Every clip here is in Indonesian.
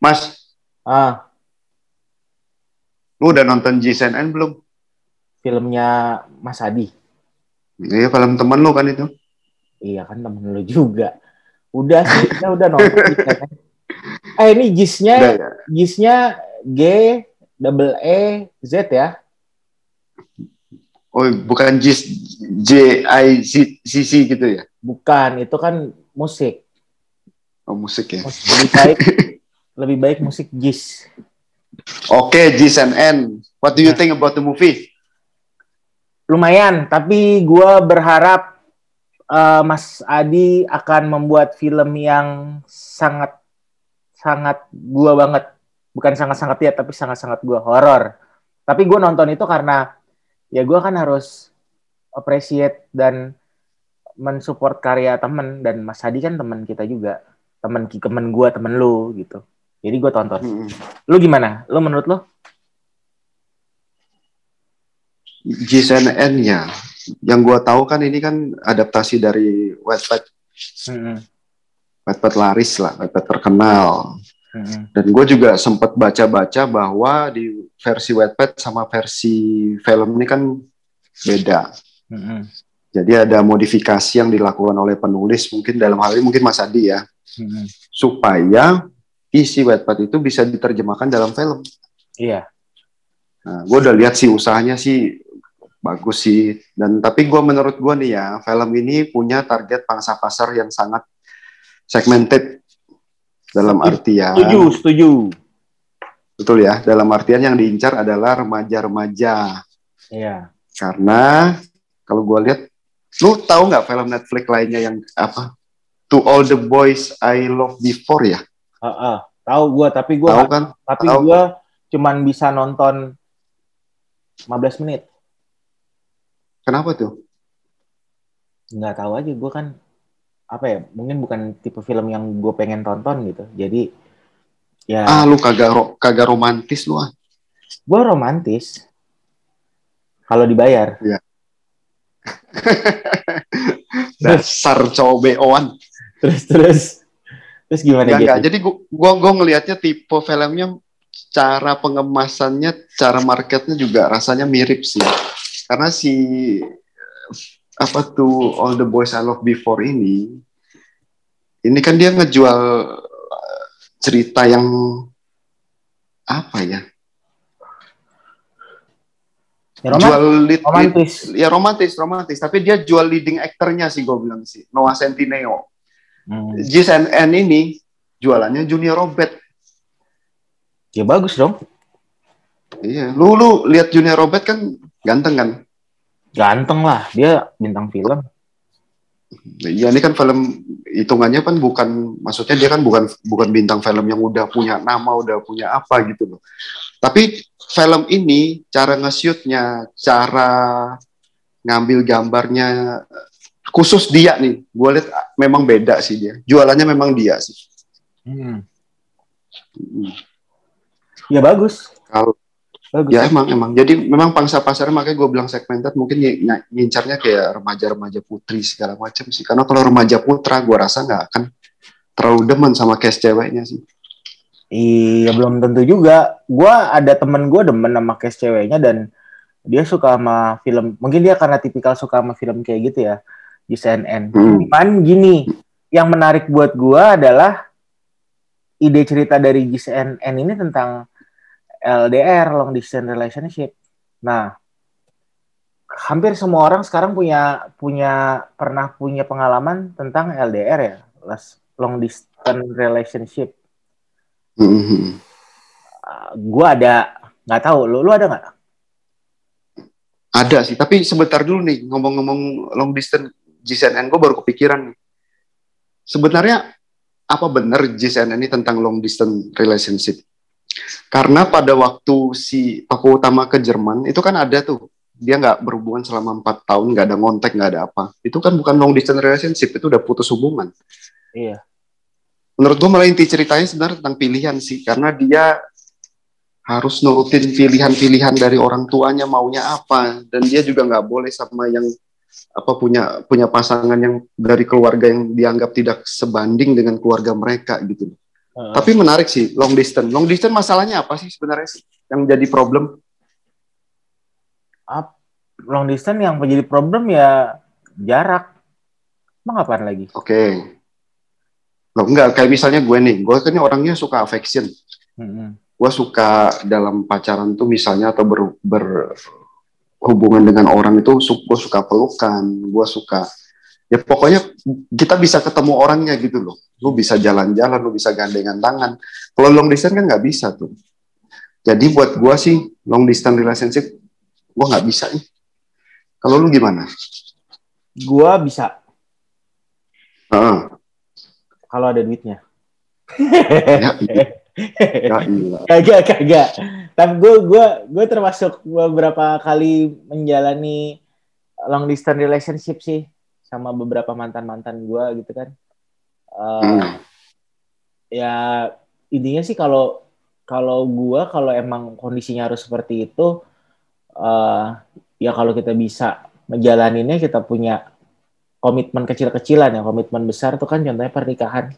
Mas, Ah, lu udah nonton GSNN belum? filmnya Mas Adi. Iya, film temen lu kan itu. Iya kan temen lu juga. Udah sih, kita udah nonton. eh ini JIS-nya, ya? JIS-nya G double E Z ya. Oh, bukan Gis J I C C C gitu ya? Bukan, itu kan musik. Oh, musik ya. Musik lebih baik musik JIS. Oke, GSNN. What do you Nah. think about the movie? Lumayan, tapi gua berharap eh, Mas Adi akan membuat film yang sangat sangat gua banget. Bukan sangat-sangat ya, tapi sangat-sangat gua horor. Tapi gua nonton itu karena ya gua kan harus appreciate dan mensupport karya temen dan Mas Adi kan teman kita juga. Temen temen gua, temen lu gitu. Jadi gua tonton. Hmm. Lu gimana? Lu menurut lu? GSNN ya. Yang gua tahu kan ini kan adaptasi dari Wattpad. Mm-mm. Wattpad laris lah, Wattpad terkenal. Mm-mm. Dan gue juga sempat baca-baca bahwa di versi Wattpad sama versi film ini kan beda. Mm-mm. Jadi ada modifikasi yang dilakukan oleh penulis, mungkin dalam hal ini mungkin Mas Adi ya, Mm-mm. supaya isi Wattpad itu bisa diterjemahkan dalam film. Iya. Nah, gue udah lihat sih usahanya sih bagus sih. Dan tapi gue menurut gue nih ya, film ini punya target pangsa pasar yang sangat segmented dalam artian Setuju, setuju. betul ya, dalam artian yang diincar adalah remaja-remaja. Iya. Karena kalau gue lihat, lu tahu nggak film Netflix lainnya yang apa? To All the Boys I Love Before ya? Heeh. Tahu gua tapi Tahu kan? tapi gua cuman bisa nonton 15 menit. Kenapa tuh? Nggak tahu aja gua kan apa ya? Mungkin bukan tipe film yang gue pengen tonton gitu. Jadi ya Ah, lu kagak ro- kagak romantis lu ah. gua romantis kalau dibayar. Dasar cowok beoan. Terus terus terus gimana Enggak, gitu? enggak. Jadi gua, gua, gua ngelihatnya tipe filmnya cara pengemasannya, cara marketnya juga rasanya mirip sih. Karena si apa tuh All the Boys I Love Before ini ini kan dia ngejual eh, cerita yang apa ya? Ya, roman- jual lead, lead- romantis. ya romantis, romantis. Tapi dia jual leading actornya sih gue bilang sih. Noah Centineo. Hmm. GSNN ini jualannya Junior Robert. Ya bagus dong. Iya, lu lu lihat Junior Robert kan ganteng kan? Ganteng lah dia bintang film. Iya, ini kan film hitungannya kan bukan maksudnya dia kan bukan bukan bintang film yang udah punya nama, udah punya apa gitu loh. Tapi film ini cara nge-shootnya, cara ngambil gambarnya khusus dia nih. Gue lihat ah, memang beda sih dia. Jualannya memang dia sih. Hmm. Hmm. Ya bagus. Kalau Bagus. ya emang emang. Jadi memang pangsa pasarnya makanya gue bilang segmented mungkin ny- ny- ngincarnya kayak remaja-remaja putri segala macam sih. Karena kalau remaja putra gue rasa nggak akan terlalu demen sama cast ceweknya sih. Iya belum tentu juga. Gua ada temen gue demen sama cast ceweknya dan dia suka sama film. Mungkin dia karena tipikal suka sama film kayak gitu ya di CNN. Hmm. Cuman gini, yang menarik buat gua adalah ide cerita dari CNN ini tentang LDR long distance relationship. Nah, hampir semua orang sekarang punya punya pernah punya pengalaman tentang LDR ya, long distance relationship. Mhm. Uh, gua ada nggak tahu lu lu ada nggak Ada sih, tapi sebentar dulu nih ngomong-ngomong long distance GSNN gue baru kepikiran nih. Sebenarnya apa benar GSNN ini tentang long distance relationship? Karena pada waktu si tokoh utama ke Jerman itu kan ada tuh. Dia nggak berhubungan selama empat tahun nggak ada ngontek nggak ada apa. Itu kan bukan long distance relationship itu udah putus hubungan. Iya. Menurut gue malah inti ceritanya sebenarnya tentang pilihan sih. Karena dia harus nurutin pilihan-pilihan dari orang tuanya maunya apa. Dan dia juga nggak boleh sama yang apa punya punya pasangan yang dari keluarga yang dianggap tidak sebanding dengan keluarga mereka gitu Uh. Tapi menarik sih long distance. Long distance masalahnya apa sih sebenarnya sih yang jadi problem? Up, long distance yang menjadi problem ya jarak. Emang apaan lagi? Oke. Okay. Loh, enggak, kayak misalnya gue nih, gue kan orangnya suka affection. Hmm. Gue suka dalam pacaran tuh misalnya atau ber, berhubungan dengan orang itu, gue suka pelukan, gue suka ya pokoknya kita bisa ketemu orangnya gitu loh. Lu bisa jalan-jalan, lu bisa gandengan tangan. Kalau long distance kan nggak bisa tuh. Jadi buat gue sih long distance relationship gue nggak bisa nih. Kalau lu gimana? Gue bisa. Uh. Kalau ada duitnya. ya, iya. kagak kagak. Tapi gue gue gue termasuk beberapa kali menjalani long distance relationship sih sama beberapa mantan mantan gue gitu kan. Uh, hmm. Ya intinya sih kalau kalau gue kalau emang kondisinya harus seperti itu, uh, ya kalau kita bisa menjalaninnya kita punya komitmen kecil-kecilan ya komitmen besar itu kan contohnya pernikahan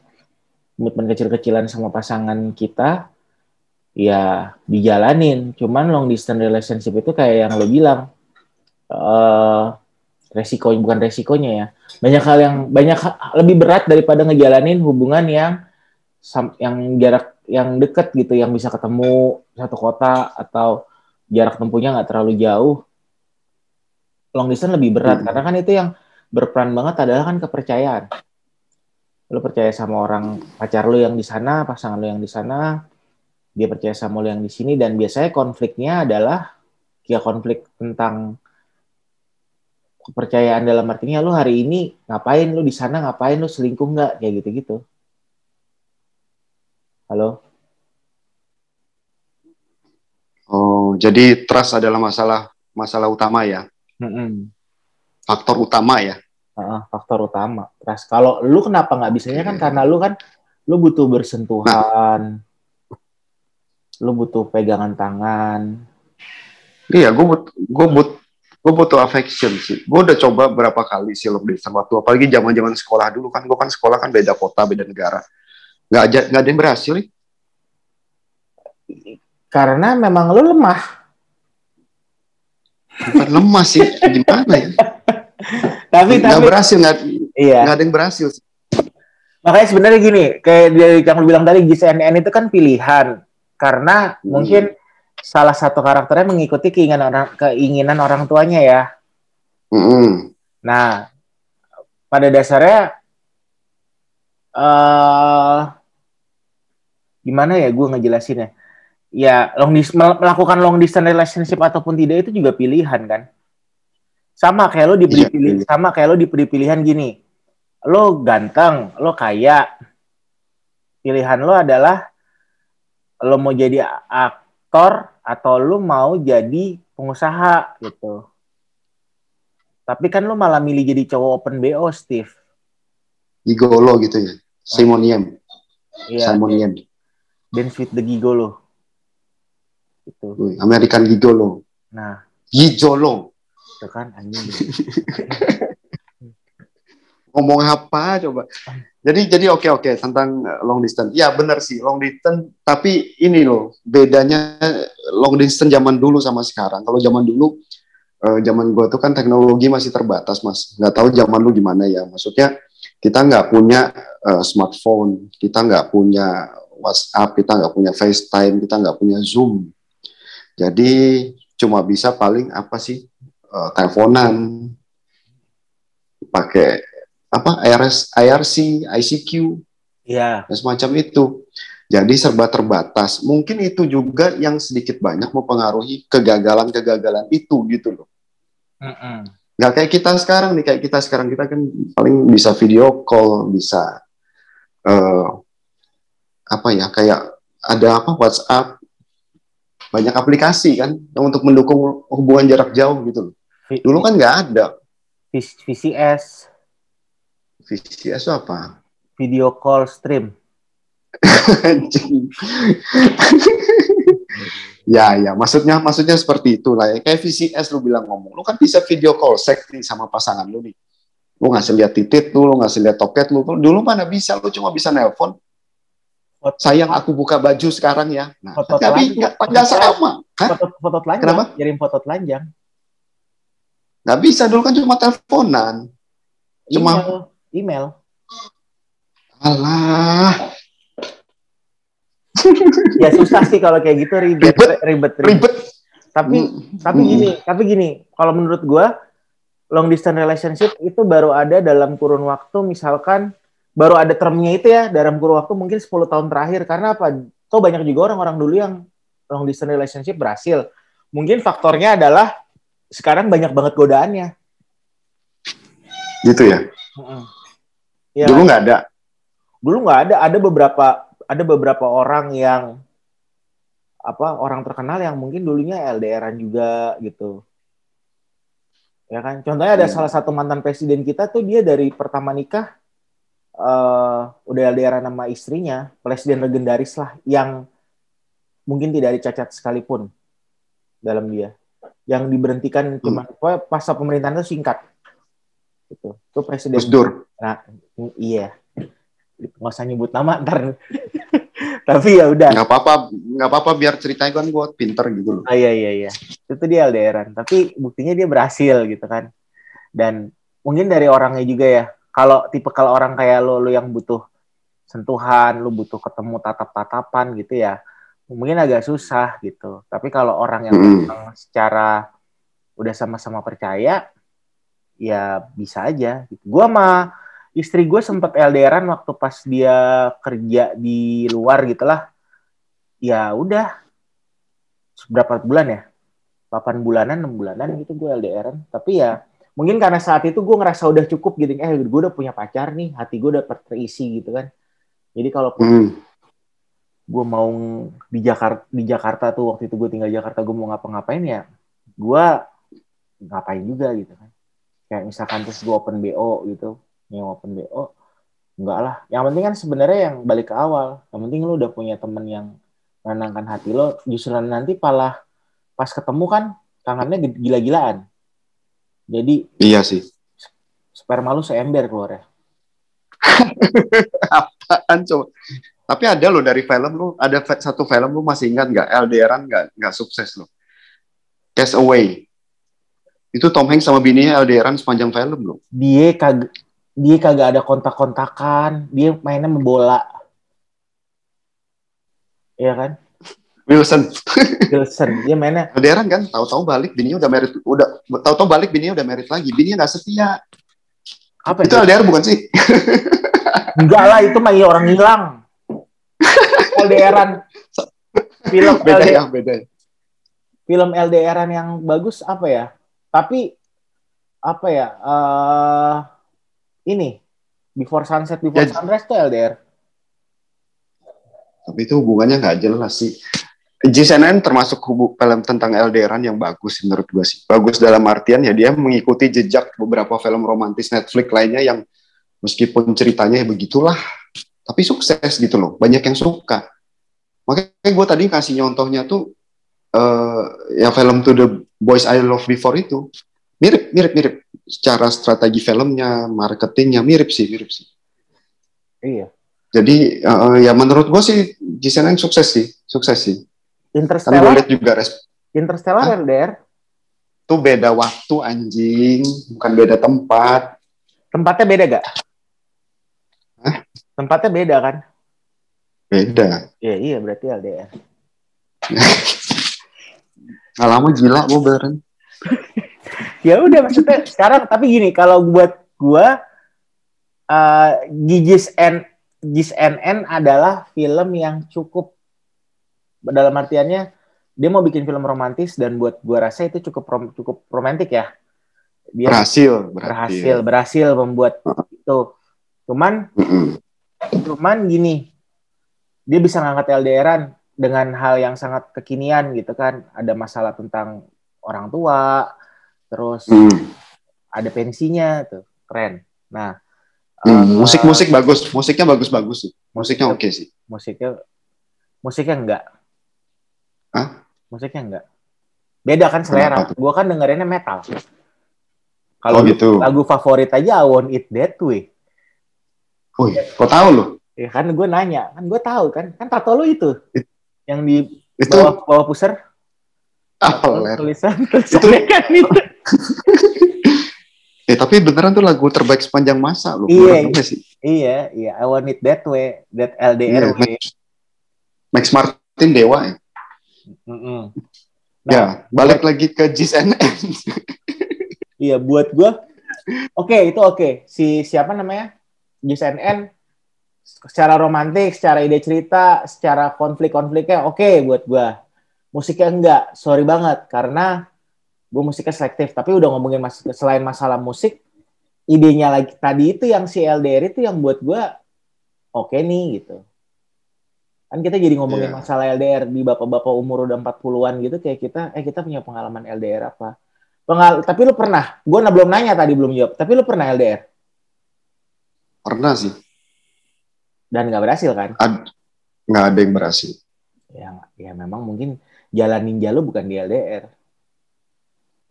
komitmen kecil-kecilan sama pasangan kita ya dijalanin cuman long distance relationship itu kayak yang lo bilang uh, resiko bukan resikonya ya banyak hal yang banyak lebih berat daripada ngejalanin hubungan yang yang jarak yang deket gitu yang bisa ketemu satu kota atau jarak tempuhnya nggak terlalu jauh long distance lebih berat hmm. karena kan itu yang berperan banget adalah kan kepercayaan. Lu percaya sama orang pacar lu yang di sana, pasangan lu yang di sana, dia percaya sama lu yang di sini dan biasanya konfliknya adalah ya konflik tentang kepercayaan dalam artinya lu hari ini ngapain lu di sana ngapain lu selingkuh nggak kayak gitu-gitu. Halo. Oh, jadi trust adalah masalah masalah utama ya. Mm -hmm faktor utama ya uh, faktor utama. Terus kalau lu kenapa nggak bisanya kan karena lu kan lu butuh bersentuhan. Nah. lu butuh pegangan tangan. Iya gue but gue but gue butuh affection sih. Gue udah coba berapa kali sih lebih sama waktu apalagi zaman zaman sekolah dulu kan gue kan sekolah kan beda kota beda negara. Nggak aja nggak ada yang berhasil nih karena memang lu lemah. Bukan lemah sih gimana ya tapi nggak tapi berhasil nggak iya. nggak ada yang berhasil makanya sebenarnya gini kayak dari yang lu bilang tadi GCNN itu kan pilihan karena hmm. mungkin salah satu karakternya mengikuti keinginan orang keinginan orang tuanya ya hmm. nah pada dasarnya uh, gimana ya gue ngejelasinnya ya long melakukan long distance relationship ataupun tidak itu juga pilihan kan sama kayak lo diberi iya, pilih, iya. sama kayak lo diberi pilihan gini. Lo ganteng, lo kaya. Pilihan lo adalah lo mau jadi aktor atau lo mau jadi pengusaha gitu. Tapi kan lo malah milih jadi cowok open BO, Steve. Gigolo gitu ya. Simon Yem. Iya. Simon Yem. Dance with the Gigolo. Itu. American Gigolo. Nah. Gigolo gitu kan anjing. Ngomong apa coba. Jadi jadi oke oke tentang eh, long distance. Ya benar sih long distance. Tapi ini loh bedanya long distance zaman dulu sama sekarang. Kalau zaman dulu eh, zaman gue tuh kan teknologi masih terbatas mas. Nggak tahu zaman lu gimana ya. Maksudnya kita nggak punya uh, smartphone. Kita nggak punya WhatsApp. Kita nggak punya FaceTime. Kita nggak punya Zoom. Jadi cuma bisa paling apa sih uh, teleponan, pakai apa IRS, IRC, ICQ, ya, dan semacam itu. Jadi serba terbatas. Mungkin itu juga yang sedikit banyak mempengaruhi kegagalan-kegagalan itu gitu loh. Mm -mm. Gak kayak kita sekarang nih, kayak kita sekarang kita kan paling bisa video call, bisa uh, apa ya kayak ada apa WhatsApp, banyak aplikasi kan yang untuk mendukung hubungan jarak jauh gitu loh. Dulu kan nggak ada. VCS. VCS itu apa? Video call stream. ya ya maksudnya maksudnya seperti itu lah ya. kayak VCS lu bilang ngomong lu kan bisa video call seks nih sama pasangan lu nih lu ngasih lihat titit lu lu ngasih lihat toket lu dulu mana bisa lu cuma bisa nelpon sayang aku buka baju sekarang ya. Nah, foto tapi nggak nggak sama. Foto, foto telanjang. Kenapa? Kirim foto telanjang. Nggak bisa dulu kan cuma teleponan. Cuma email. email. Alah. ya susah sih kalau kayak gitu ribet ribet ribet. ribet. Tapi hmm. tapi gini, tapi gini, kalau menurut gua long distance relationship itu baru ada dalam kurun waktu misalkan baru ada termnya itu ya dalam kurun waktu mungkin 10 tahun terakhir karena apa? Tuh banyak juga orang-orang dulu yang long distance relationship berhasil. Mungkin faktornya adalah sekarang banyak banget godaannya. Gitu ya? ya dulu nggak ada. Dulu nggak ada. Ada beberapa ada beberapa orang yang apa orang terkenal yang mungkin dulunya LDRan juga gitu ya kan contohnya ada hmm. salah satu mantan presiden kita tuh dia dari pertama nikah uh, udah LDR nama istrinya presiden legendaris lah yang mungkin tidak dicacat sekalipun dalam dia yang diberhentikan hmm. cuma masa pemerintahan itu singkat. Itu itu presiden. Dur. nah iya. Nggak usah nyebut nama ntar. Tapi ya udah. Nggak apa-apa nggak apa-apa biar ceritanya kan gue pinter gitu loh. Ah, iya iya iya. Itu dia LDRan tapi buktinya dia berhasil gitu kan. Dan mungkin dari orangnya juga ya. Kalau tipe kalau orang kayak lo lo yang butuh sentuhan lo butuh ketemu tatap-tatapan gitu ya mungkin agak susah gitu tapi kalau orang yang mm. secara udah sama-sama percaya ya bisa aja gitu. gue mah istri gue sempat LDRan waktu pas dia kerja di luar gitulah ya udah berapa bulan ya 8 bulanan 6 bulanan gitu gue LDRan tapi ya mungkin karena saat itu gue ngerasa udah cukup gitu eh gue udah punya pacar nih hati gue udah terisi gitu kan jadi kalau hmm. Gue mau di Jakarta di Jakarta tuh waktu itu gue tinggal di Jakarta gue mau ngapa-ngapain ya gue ngapain juga gitu kan. Kayak misalkan terus gue open BO gitu yang open BO enggak lah. Yang penting kan sebenarnya yang balik ke awal. Yang penting lu udah punya temen yang menenangkan hati lo. Justru nanti palah pas ketemu kan kangennya gila-gilaan. Jadi iya sih. sperma lu seember keluar ya apaan coba tapi ada lo dari film lu ada satu film lu masih ingat nggak LDRan nggak nggak sukses lo Cast Away itu Tom Hanks sama bininya LDRan sepanjang film lo dia kag dia kagak ada kontak-kontakan, dia mainnya membola. Iya kan? Wilson. Wilson, dia mainnya. Modern kan, tahu-tahu balik bininya udah merit, udah tahu-tahu balik bininya udah merit lagi, bininya nggak setia. Apa itu? LDR bukan sih? Enggak lah, itu mah iya orang hilang. LDRan. Film beda LDR, ya, beda. Ya. Film LDRan yang bagus apa ya? Tapi apa ya? Uh, ini Before Sunset Before ya, Sunrise tuh LDR. Tapi itu hubungannya nggak jelas sih. JSNN termasuk hubung film tentang LDRan yang bagus menurut gue sih. Bagus dalam artian ya dia mengikuti jejak beberapa film romantis Netflix lainnya yang meskipun ceritanya ya begitulah, tapi sukses gitu loh. Banyak yang suka. Makanya gue tadi kasih contohnya tuh uh, ya film To The Boys I Love Before itu mirip mirip mirip secara strategi filmnya, marketingnya mirip sih, mirip sih. Iya. Jadi uh, ya menurut gue sih Jiseneng sukses sih, sukses sih. Interstellar. Juga res. Interstellar Hah? LDR. Tuh beda waktu anjing, bukan beda tempat. Tempatnya beda gak? Hah? Tempatnya beda kan? Beda. Iya iya berarti LDR. Gak lama gila gue bareng ya udah maksudnya sekarang tapi gini kalau buat gua uh, Gigis N Gis NN adalah film yang cukup dalam artiannya dia mau bikin film romantis dan buat gua rasa itu cukup rom, cukup romantis ya. Dia berhasil, berhasil, berhasil membuat itu. Cuman cuman gini, dia bisa ngangkat LDRan dengan hal yang sangat kekinian gitu kan. Ada masalah tentang orang tua, terus hmm. ada pensinya tuh. Keren. Nah hmm, uh, musik musik bagus. Musiknya bagus bagus sih. Musiknya oke okay sih. musiknya musiknya enggak. Hah? musiknya enggak. Beda kan selera. Gue kan dengerinnya metal. Kalau oh, gitu. lagu favorit aja I Want It That Way Oh, kok tahu lo? Ya kan gue nanya, kan gue tahu kan, kan tato lu itu It- yang di Itu bawah bawah pusar apa ler? tulisan tulisannya kan itu. Eh tapi beneran tuh lagu terbaik sepanjang masa loh. Iya, sih? Iya, iya, I want it that way, that LDR Iya, way. Max, Max Martin Dewa ya. Mm-mm. ya, Nah, balik lagi ke JSNN. Iya, buat gue, oke itu oke. Si siapa namanya? JSNN secara romantik, secara ide cerita, secara konflik-konfliknya oke buat gue. Musiknya enggak, sorry banget karena gue musiknya selektif. Tapi udah ngomongin mas selain masalah musik, idenya lagi tadi itu yang si LDR itu yang buat gue oke nih gitu. Kan kita jadi ngomongin Iya. masalah LDR di bapak-bapak umur udah 40-an gitu kayak kita eh kita punya pengalaman LDR apa? Pengal tapi lu pernah, gue belum nanya tadi belum jawab, tapi lu pernah LDR Pernah sih. dan nggak berhasil kan? Ad, nggak ada yang berhasil. Ya, ya memang mungkin jalan ninja lu bukan di LDR.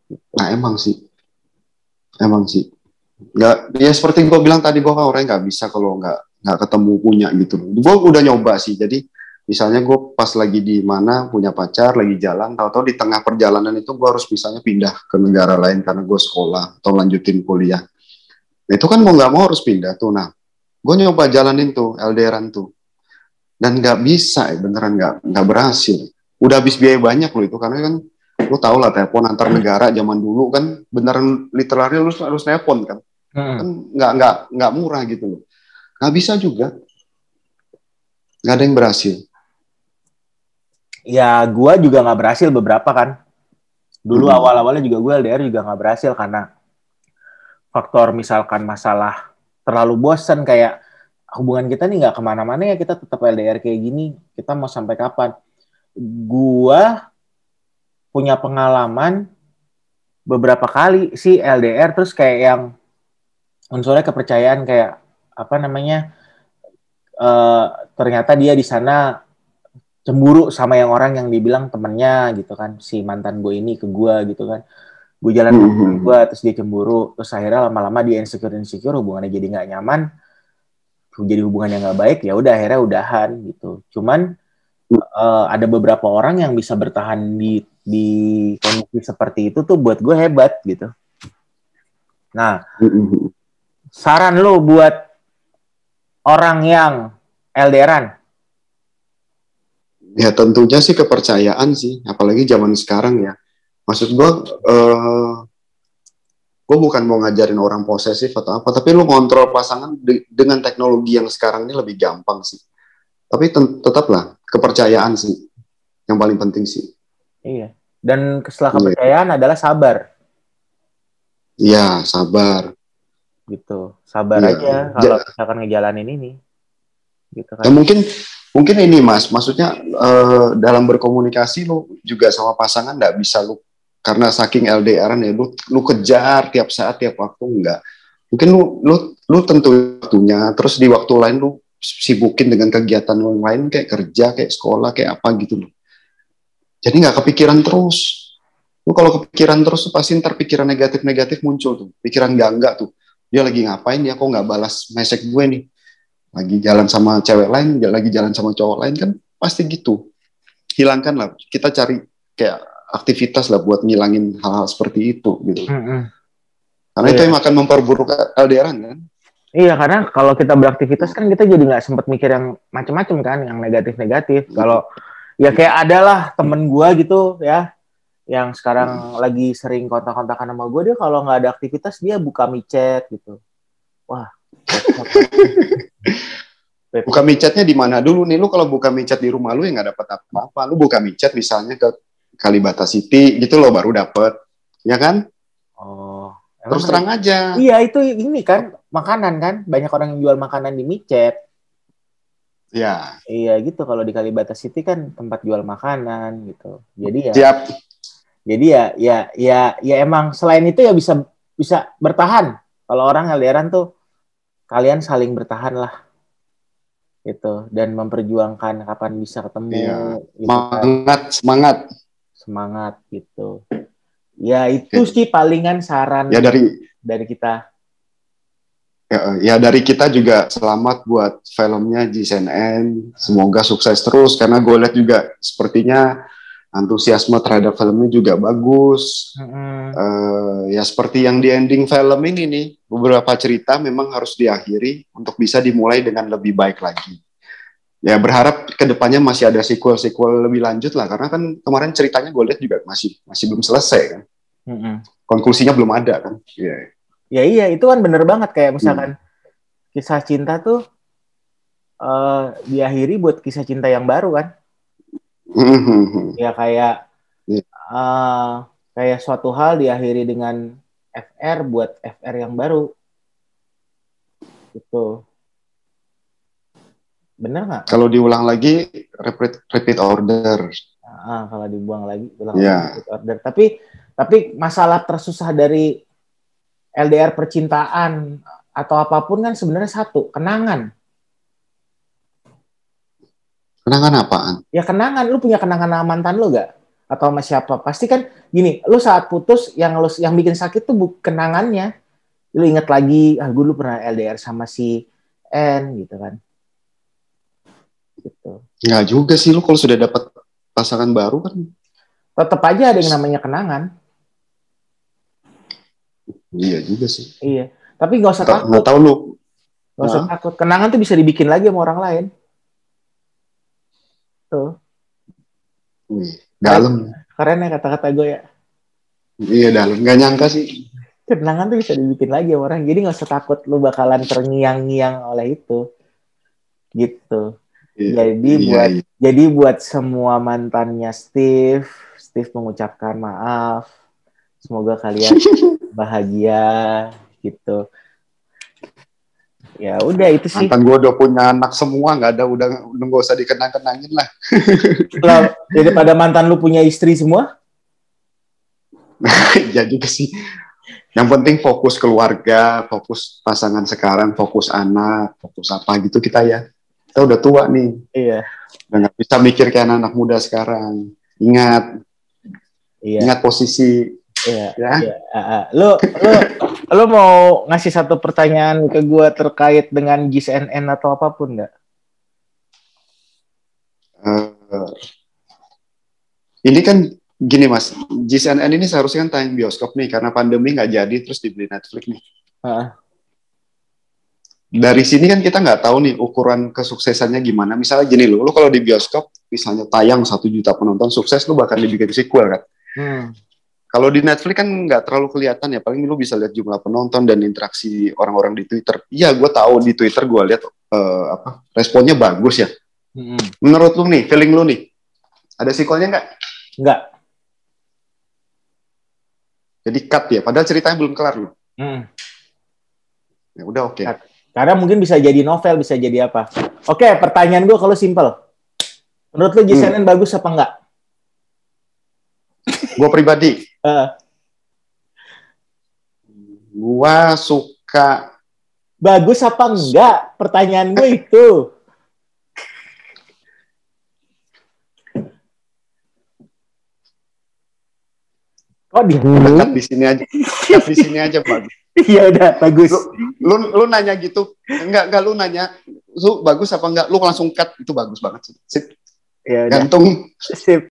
Gitu. Nah emang sih. Emang sih. Nggak, ya seperti gue bilang tadi gue kan orangnya nggak bisa kalau nggak nggak ketemu punya gitu. Gue udah nyoba sih. Jadi misalnya gue pas lagi di mana punya pacar lagi jalan, tahu-tahu di tengah perjalanan itu gue harus misalnya pindah ke negara lain karena gue sekolah atau lanjutin kuliah. Nah, itu kan mau nggak mau harus pindah tuh. Nah, gue nyoba jalanin tuh LDRan tuh, dan nggak bisa, ya, beneran nggak nggak berhasil. Udah habis biaya banyak loh itu karena kan lu tau lah telepon antar negara zaman dulu kan beneran literally lu harus telepon kan Hmm. kan nggak nggak nggak murah gitu loh nggak bisa juga nggak ada yang berhasil Ya gue juga nggak berhasil beberapa kan. Dulu Hmm. awal-awalnya juga gue LDR juga nggak berhasil karena faktor misalkan masalah terlalu bosan kayak hubungan kita nih nggak ke mana-mana ya kita tetap LDR kayak gini kita mau sampai kapan? Gua punya pengalaman beberapa kali sih LDR terus kayak yang unsurnya kepercayaan kayak apa namanya eh, ternyata dia di sana cemburu sama yang orang yang dibilang temennya gitu kan si mantan gue ini ke gue gitu kan gue jalan Mhm. temen gue terus dia cemburu terus akhirnya lama-lama dia insecure insecure hubungannya jadi nggak nyaman. Jadi hubungan yang nggak baik ya udah akhirnya udahan gitu. Cuman eh, ada beberapa orang yang bisa bertahan di di kondisi seperti itu tuh buat gue hebat gitu. Nah saran lu buat orang yang LDRan ya tentunya sih kepercayaan sih apalagi zaman sekarang ya maksud gue eh gue bukan mau ngajarin orang posesif atau apa tapi lu kontrol pasangan de- dengan teknologi yang sekarang ini lebih gampang sih. Tapi tetaplah kepercayaan sih yang paling penting sih. Iya. Dan setelah Iya. kepercayaan adalah sabar. Iya sabar. Gitu. Sabar Iya. aja kalau misalkan ngejalanin ini. Gitu Ya kan mungkin mungkin ini mas, maksudnya eh, dalam berkomunikasi lu juga sama pasangan nggak bisa lu karena saking LDRan ya lu lu kejar tiap saat tiap waktu enggak. Mungkin lu lu lu tentu waktunya, terus di waktu lain lu sibukin dengan kegiatan yang lain kayak kerja, kayak sekolah, kayak apa gitu loh. Jadi nggak kepikiran terus. Lu kalau kepikiran terus pasti ntar pikiran negatif-negatif muncul tuh. Pikiran nggak enggak tuh. Dia lagi ngapain ya kok nggak balas message gue nih lagi jalan sama cewek lain, lagi jalan sama cowok lain kan pasti gitu. Hilangkan lah, kita cari kayak aktivitas lah buat ngilangin hal-hal seperti itu gitu. Mm-mm. Karena itu Iya. yang akan memperburuk LDRan kan. Iya karena kalau kita beraktivitas kan kita jadi nggak sempat mikir yang macam-macam kan, yang negatif-negatif. Kalau ya kayak adalah temen gua gitu ya, yang sekarang lagi sering kontak-kontakan sama gue dia kalau nggak ada aktivitas dia buka micet gitu. Wah. Buka micetnya di mana dulu nih? Lu kalau buka micet di rumah lu ya nggak dapat apa-apa. Lu buka micet misalnya ke Kalibata City gitu loh baru dapat. Ya kan? Oh. Terus terang aja. Iya itu ini kan makanan kan banyak orang yang jual makanan di micet. Ya, Iya gitu kalau di Kalibata City kan tempat jual makanan gitu. Jadi ya siap. jadi ya ya ya ya emang selain itu ya bisa bisa bertahan. Kalau orang LDRan tuh kalian saling bertahan lah gitu dan memperjuangkan kapan bisa ketemu Iya. gitu kan. Semangat, semangat. gitu. Ya itu sih palingan saran Ya dari dari kita. Ya, ya dari kita juga selamat buat filmnya JSNN. Semoga sukses terus karena gue lihat juga sepertinya antusiasme terhadap filmnya juga bagus. Mm-mm. Eh, ya seperti yang di ending film ini nih, beberapa cerita memang harus diakhiri untuk bisa dimulai dengan lebih baik lagi. Ya berharap ke depannya masih ada sequel-sequel lebih lanjut lah karena kan kemarin ceritanya gue lihat juga masih masih belum selesai kan. Mm-mm. Konklusinya belum ada kan. Iya. Ya iya itu kan bener banget kayak misalkan kisah cinta tuh eh diakhiri buat kisah cinta yang baru kan. Mhm. Ya kayak Iya. eh kayak suatu hal diakhiri dengan FR buat FR yang baru. Gitu. Bener nggak? Kalau diulang lagi repeat repeat order. Ah, kalau dibuang lagi, ulang Iya. lagi repeat order. Tapi tapi masalah tersusah dari LDR percintaan atau apa pun kan sebenarnya satu, kenangan. Kenangan apaan? Ya kenangan, lu punya kenangan sama mantan lu gak? Atau sama siapa? Pasti kan gini, lu saat putus yang lu yang bikin sakit tuh bu- kenangannya. Lu inget lagi, ah gue dulu pernah LDR sama si N gitu kan. Gitu. Nggak juga sih lu kalau sudah dapat pasangan baru kan. Tetap aja ada yang namanya kenangan. Iya juga sih. Iya. Tapi gak usah Nggak takut. nggak tahu lu. Gak usah Hah? takut. Kenangan tuh bisa dibikin lagi sama orang lain. Tuh. Wih, dalam. Keren ya kata-kata gue ya. Iya dalam. Nggak nyangka sih. Kenangan tuh bisa dibikin lagi sama orang. Jadi gak usah takut lu bakalan terngiang-ngiang oleh itu. Gitu. Iya, Jadi iya, buat iya. jadi buat semua mantannya Steve, Steve mengucapkan maaf. Semoga kalian bahagia gitu. Ya udah itu sih. Mantan gue udah punya anak semua, nggak ada udah udah nggak usah dikenang-kenangin lah. Lah, daripada mantan lu punya istri semua, ya juga sih. Yang penting fokus keluarga, fokus pasangan sekarang, fokus anak, fokus apa gitu kita ya. Kita udah tua nih, iya, udah nggak bisa mikir kayak anak-anak muda sekarang. Ingat, iya, ingat posisi iya. ya. Iya, ah. lu lu lu mau ngasih satu pertanyaan ke gua terkait dengan GSNN atau apa pun nggak? Eh, ini kan gini mas, JSNN ini seharusnya kan tayang bioskop nih karena pandemi nggak jadi terus dibeli Netflix nih. Ah, Dari sini kan kita nggak tahu nih ukuran kesuksesannya gimana. Misalnya gini loh, lu kalau di bioskop misalnya tayang satu juta penonton sukses, lu bakal dibikin sequel kan. hmm, Kalau di Netflix kan nggak terlalu kelihatan ya, paling lu bisa lihat jumlah penonton dan interaksi orang-orang di Twitter. Iya, gue tahu di Twitter gue lihat eh, apa responnya bagus ya. hmm. Menurut lu nih, feeling lu nih, ada sequelnya nggak? Nggak. Jadi cut ya, padahal ceritanya belum kelar loh. Hmm. Ya udah oke. Cut. Karena mungkin bisa jadi novel, bisa jadi apa. Oke, pertanyaan gue kalau simpel. Menurut lu GSNN bagus apa enggak? Gue pribadi, Eh, gua suka bagus apa enggak? Pertanyaan gue itu. Kok di dekat di sini aja, dekat di sini aja bagus. Iya udah bagus. Lu lu nanya gitu, enggak enggak lu nanya, lu bagus apa enggak? Lu langsung cut itu bagus banget sih. Sip, Ya udah. gantung. Sip.